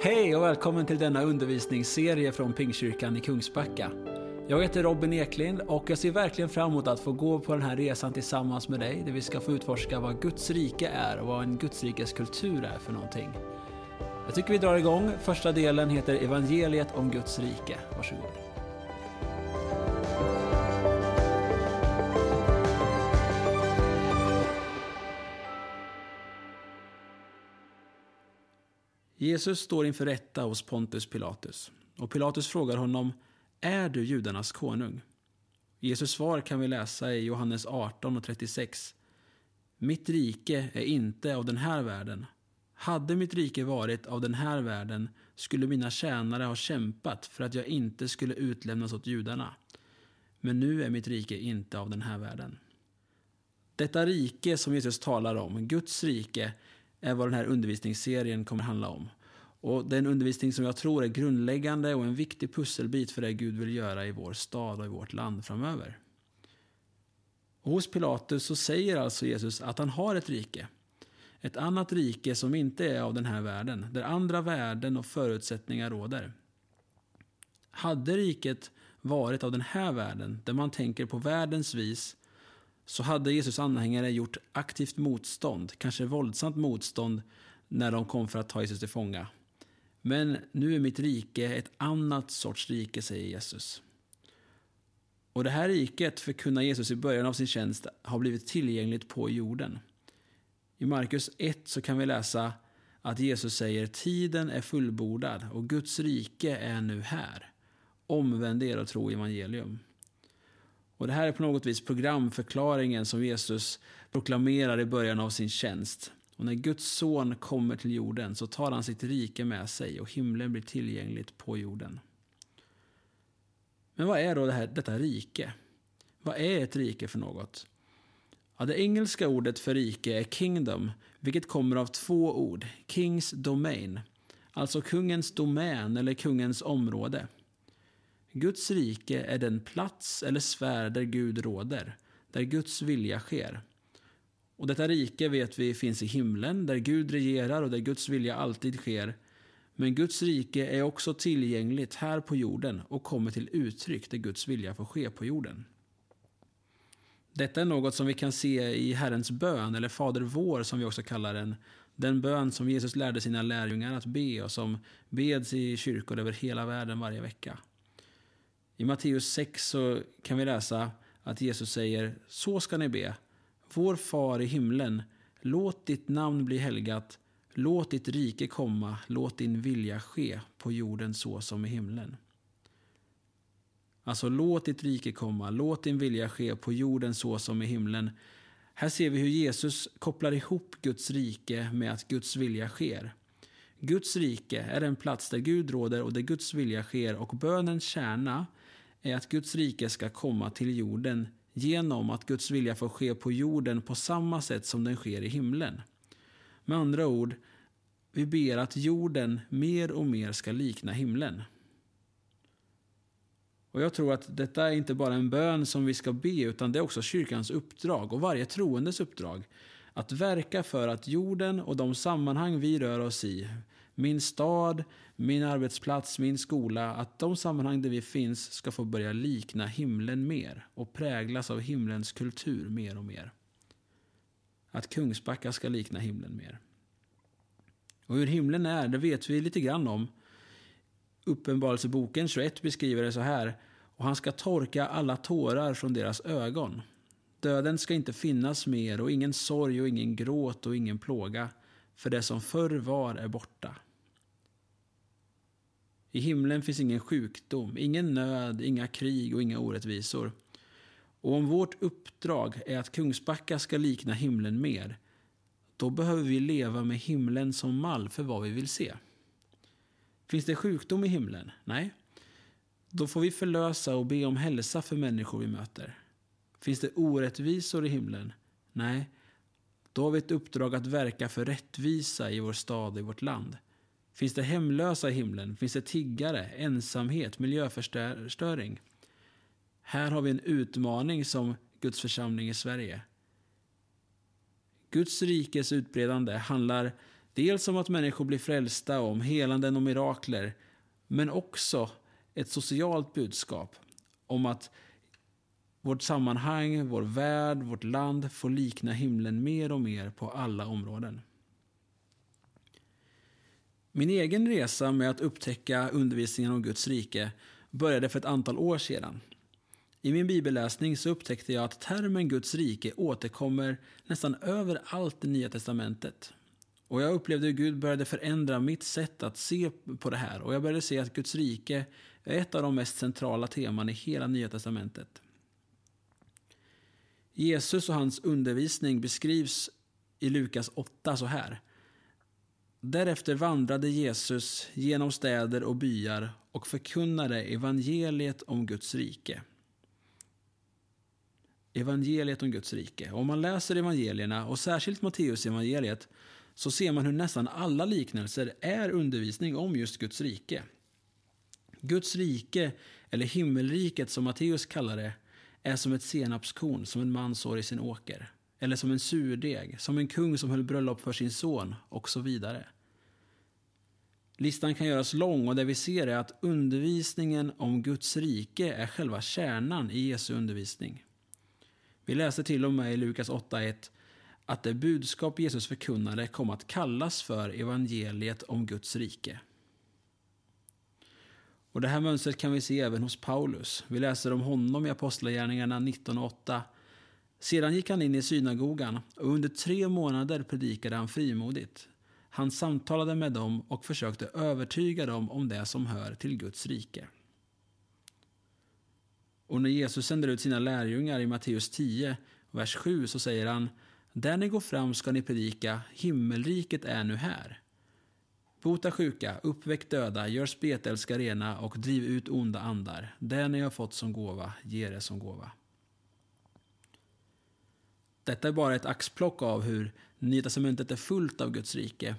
Hej och välkommen till denna undervisningsserie från Pingkyrkan i Kungsbacka. Jag heter Robin Eklind och jag ser verkligen fram emot att få gå på den här resan tillsammans med dig där vi ska få utforska vad Guds rike är och vad en Guds rikes kultur är för någonting. Jag tycker vi drar igång. Första delen heter Evangeliet om Guds rike. Varsågod. Jesus står inför rätta hos Pontus Pilatus och Pilatus frågar honom Är du judarnas konung? Jesus svar kan vi läsa i Johannes 18 och 36. Mitt rike är inte av den här världen. Hade mitt rike varit av den här världen skulle mina tjänare ha kämpat för att jag inte skulle utlämnas åt judarna. Men nu är mitt rike inte av den här världen. Detta rike som Jesus talar om, Guds rike, är vad den här undervisningsserien kommer handla om. Och Det är en undervisning som jag tror är grundläggande och en viktig pusselbit för det Gud vill göra i vår stad och i vårt land framöver. Och hos Pilatus så säger alltså Jesus att han har ett rike. Ett annat rike som inte är av den här världen, där andra värden och förutsättningar råder. Hade riket varit av den här världen, där man tänker på världens vis, så hade Jesus anhängare gjort aktivt motstånd, kanske våldsamt motstånd, när de kom för att ta Jesus till fånga. Men nu är mitt rike ett annat sorts rike, säger Jesus. Och det här riket förkunnar Jesus i början av sin tjänst har blivit tillgängligt på jorden. I Markus 1 så kan vi läsa att Jesus säger tiden är fullbordad och Guds rike är nu här. Omvänd er och tro evangelium. Och Det här är på något vis programförklaringen som Jesus proklamerar i början av sin tjänst. Och när Guds son kommer till jorden så tar han sitt rike med sig och himlen blir tillgängligt på jorden. Men vad är då det här, detta rike? Vad är ett rike för något? Ja, det engelska ordet för rike är kingdom, vilket kommer av två ord. Kings domain, alltså kungens domän eller kungens område. Guds rike är den plats eller sfär där Gud råder, där Guds vilja sker. Och detta rike vet vi finns i himlen, där Gud regerar och där Guds vilja alltid sker. Men Guds rike är också tillgängligt här på jorden och kommer till uttryck där Guds vilja får ske på jorden. Detta är något som vi kan se i Herrens bön, eller Fader vår som vi också kallar den. Den bön som Jesus lärde sina lärjungar att be och som beds i kyrkor över hela världen varje vecka. I Matteus 6 så kan vi läsa att Jesus säger Så ska ni be. Vår far i himlen, låt ditt namn bli helgat. Låt ditt rike komma, låt din vilja ske på jorden så som i himlen. Alltså låt ditt rike komma, låt din vilja ske på jorden så som i himlen. Här ser vi hur Jesus kopplar ihop Guds rike med att Guds vilja sker. Guds rike är en plats där Gud råder och där Guds vilja sker och bönens kärna är att Guds rike ska komma till jorden genom att Guds vilja får ske på jorden på samma sätt som den sker i himlen. Med andra ord, vi ber att jorden mer och mer ska likna himlen. Och Jag tror att detta är inte bara en bön som vi ska be, utan det är också kyrkans uppdrag och varje troendes uppdrag. Att verka för att jorden och de sammanhang vi rör oss i, min stad, min arbetsplats, min skola, att de sammanhang där vi finns ska få börja likna himlen mer och präglas av himlens kultur mer och mer. Att Kungsbacka ska likna himlen mer. Och hur himlen är, det vet vi lite grann om. Uppenbarelseboken 21 beskriver det så här. Och han ska torka alla tårar från deras ögon. Döden ska inte finnas mer och ingen sorg och ingen gråt och ingen plåga. För det som förr var är borta. I himlen finns ingen sjukdom, ingen nöd, inga krig och inga orättvisor. Och om vårt uppdrag är att Kungsbacka ska likna himlen mer, då behöver vi leva med himlen som mall för vad vi vill se. Finns det sjukdom i himlen? Nej. Då får vi förlösa och be om hälsa för människor vi möter. Finns det orättvisor i himlen? Nej. Då har vi ett uppdrag att verka för rättvisa i vår stad och i vårt land. Finns det hemlösa i himlen? Finns det tiggare, ensamhet, miljöförstöring? Här har vi en utmaning som Guds församling i Sverige. Guds rikes utbredande handlar Dels om att människor blir frälsta, om helanden och mirakler, men också ett socialt budskap om att vårt sammanhang, vår värld, vårt land får likna himlen mer och mer på alla områden. Min egen resa med att upptäcka undervisningen om Guds rike började för ett antal år sedan. I min bibelläsning så upptäckte jag att termen Guds rike återkommer nästan överallt i Nya Testamentet. Och jag upplevde hur Gud började förändra mitt sätt att se på det här och jag började se att Guds rike är ett av de mest centrala teman i hela Nya Testamentet. Jesus och hans undervisning beskrivs i Lukas 8 så här. Därefter vandrade Jesus genom städer och byar och förkunnade evangeliet om Guds rike. Evangeliet om Guds rike. Om man läser evangelierna, och särskilt Matteus evangeliet så ser man hur nästan alla liknelser är undervisning om just Guds rike. Guds rike, eller himmelriket som Matteus kallar det, är som ett senapskorn som en man sår i sin åker. Eller som en surdeg, som en kung som höll bröllop för sin son och så vidare. Listan kan göras lång och det vi ser är att undervisningen om Guds rike är själva kärnan i Jesu undervisning. Vi läser till och med i Lukas 8.1 att det budskap Jesus förkunnade kom att kallas för evangeliet om Guds rike. Och Det här mönstret kan vi se även hos Paulus. Vi läser om honom i Apostlagärningarna 19.8. Sedan gick han in i synagogan och under tre månader predikade han frimodigt. Han samtalade med dem och försökte övertyga dem om det som hör till Guds rike. Och när Jesus sänder ut sina lärjungar i Matteus 10, vers 7, så säger han Där ni går fram ska ni predika, himmelriket är nu här. Bota sjuka, uppväck döda, gör spetälska rena och driv ut onda andar. Det ni har fått som gåva, ge det som gåva. Detta är bara ett axplock av hur Nya Testamentet är fullt av Guds rike.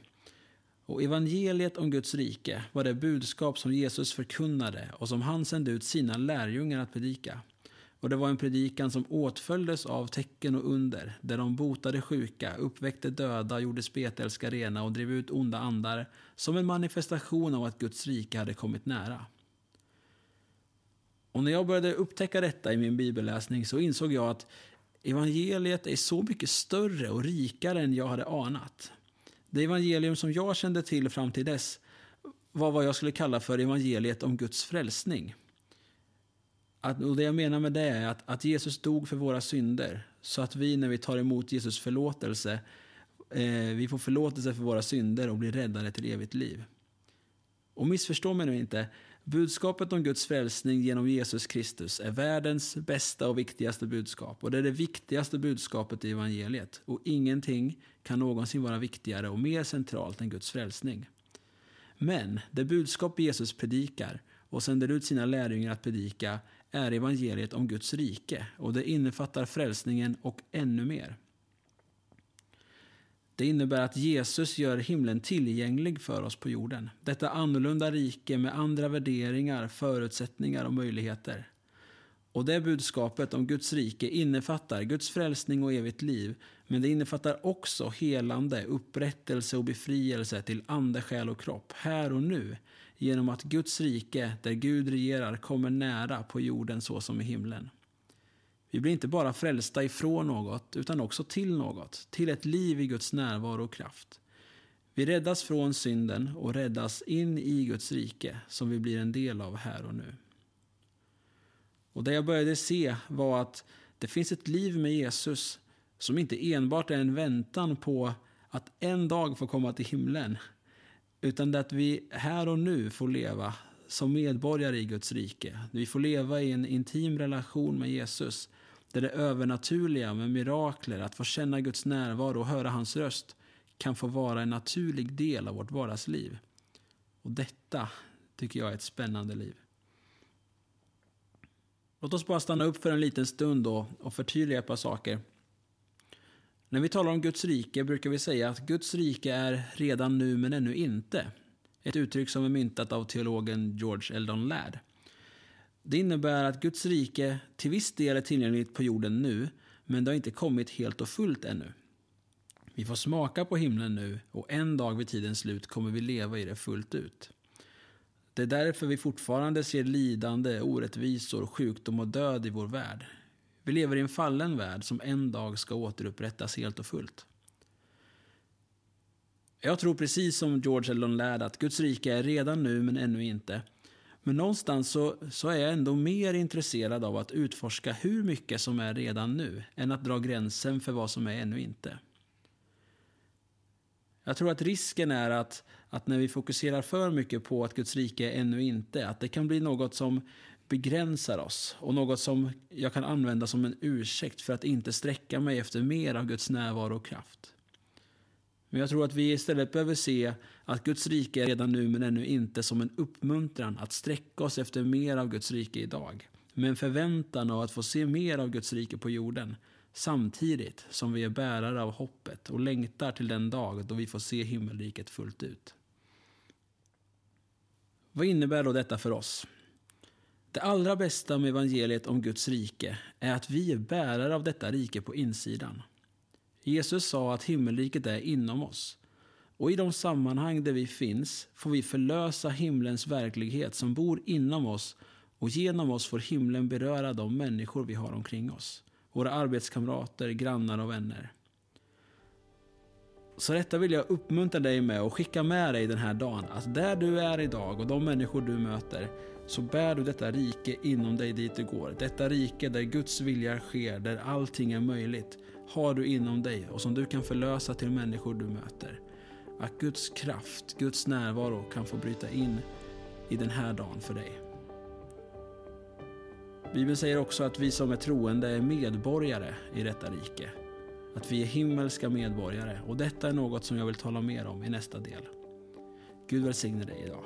Och evangeliet om Guds rike var det budskap som Jesus förkunnade och som han sände ut sina lärjungar att predika. Och det var en predikan som åtföljdes av tecken och under, där de botade sjuka, uppväckte döda, gjorde spetälska rena och drev ut onda andar, som en manifestation av att Guds rike hade kommit nära. Och när jag började upptäcka detta i min bibelläsning så insåg jag att evangeliet är så mycket större och rikare än jag hade anat. Det evangelium som jag kände till fram till dess var vad jag skulle kalla för evangeliet om Guds frälsning. Att, och det jag menar med det är att, att Jesus dog för våra synder så att vi när vi tar emot Jesus förlåtelse eh, vi får förlåtelse för våra synder och blir räddade till evigt liv. Och missförstå mig nu inte. Budskapet om Guds frälsning genom Jesus Kristus är världens bästa och viktigaste budskap. Och det är det viktigaste budskapet i evangeliet. Och ingenting kan någonsin vara viktigare och mer centralt än Guds frälsning. Men det budskap Jesus predikar och sänder ut sina lärjungar att predika är evangeliet om Guds rike och det innefattar frälsningen och ännu mer. Det innebär att Jesus gör himlen tillgänglig för oss på jorden. Detta annorlunda rike med andra värderingar, förutsättningar och möjligheter. Och det budskapet om Guds rike innefattar Guds frälsning och evigt liv, men det innefattar också helande, upprättelse och befrielse till ande, själ och kropp, här och nu, genom att Guds rike, där Gud regerar, kommer nära på jorden så som i himlen. Vi blir inte bara frälsta ifrån något, utan också till något, till ett liv i Guds närvaro och kraft. Vi räddas från synden och räddas in i Guds rike, som vi blir en del av här och nu. Och det jag började se var att det finns ett liv med Jesus som inte enbart är en väntan på att en dag få komma till himlen, utan att vi här och nu får leva som medborgare i Guds rike. Vi får leva i en intim relation med Jesus där det övernaturliga med mirakler, att få känna Guds närvaro och höra hans röst kan få vara en naturlig del av vårt vardagsliv. Och detta tycker jag är ett spännande liv. Låt oss bara stanna upp för en liten stund då och förtydliga ett par saker. När vi talar om Guds rike brukar vi säga att Guds rike är redan nu men ännu inte. Ett uttryck som är myntat av teologen George Eldon Ladd. Det innebär att Guds rike till viss del är tillgängligt på jorden nu, men det har inte kommit helt och fullt ännu. Vi får smaka på himlen nu och en dag vid tidens slut kommer vi leva i det fullt ut. Det är därför vi fortfarande ser lidande, orättvisor, sjukdom och död i vår värld. Vi lever i en fallen värld som en dag ska återupprättas helt och fullt. Jag tror precis som George Eldon Ladd att Guds rike är redan nu men ännu inte. Men någonstans så, så är jag ändå mer intresserad av att utforska hur mycket som är redan nu än att dra gränsen för vad som är ännu inte. Jag tror att risken är att, att när vi fokuserar för mycket på att Guds rike är ännu inte, att det kan bli något som begränsar oss och något som jag kan använda som en ursäkt för att inte sträcka mig efter mer av Guds närvaro och kraft. Men jag tror att vi istället behöver se att Guds rike är redan nu men ännu inte som en uppmuntran att sträcka oss efter mer av Guds rike idag. Med en förväntan av att få se mer av Guds rike på jorden samtidigt som vi är bärare av hoppet och längtar till den dag då vi får se himmelriket fullt ut. Vad innebär då detta för oss? Det allra bästa med evangeliet om Guds rike är att vi är bärare av detta rike på insidan. Jesus sa att himmelriket är inom oss. Och i de sammanhang där vi finns får vi förlösa himlens verklighet som bor inom oss och genom oss får himlen beröra de människor vi har omkring oss. Våra arbetskamrater, grannar och vänner. Så detta vill jag uppmuntra dig med och skicka med dig den här dagen. Att där du är idag och de människor du möter så bär du detta rike inom dig dit du går. Detta rike där Guds vilja sker, där allting är möjligt har du inom dig och som du kan förlösa till människor du möter. Att Guds kraft, Guds närvaro kan få bryta in i den här dagen för dig. Bibeln säger också att vi som är troende är medborgare i detta rike. Att vi är himmelska medborgare och detta är något som jag vill tala mer om i nästa del. Gud välsigne dig idag.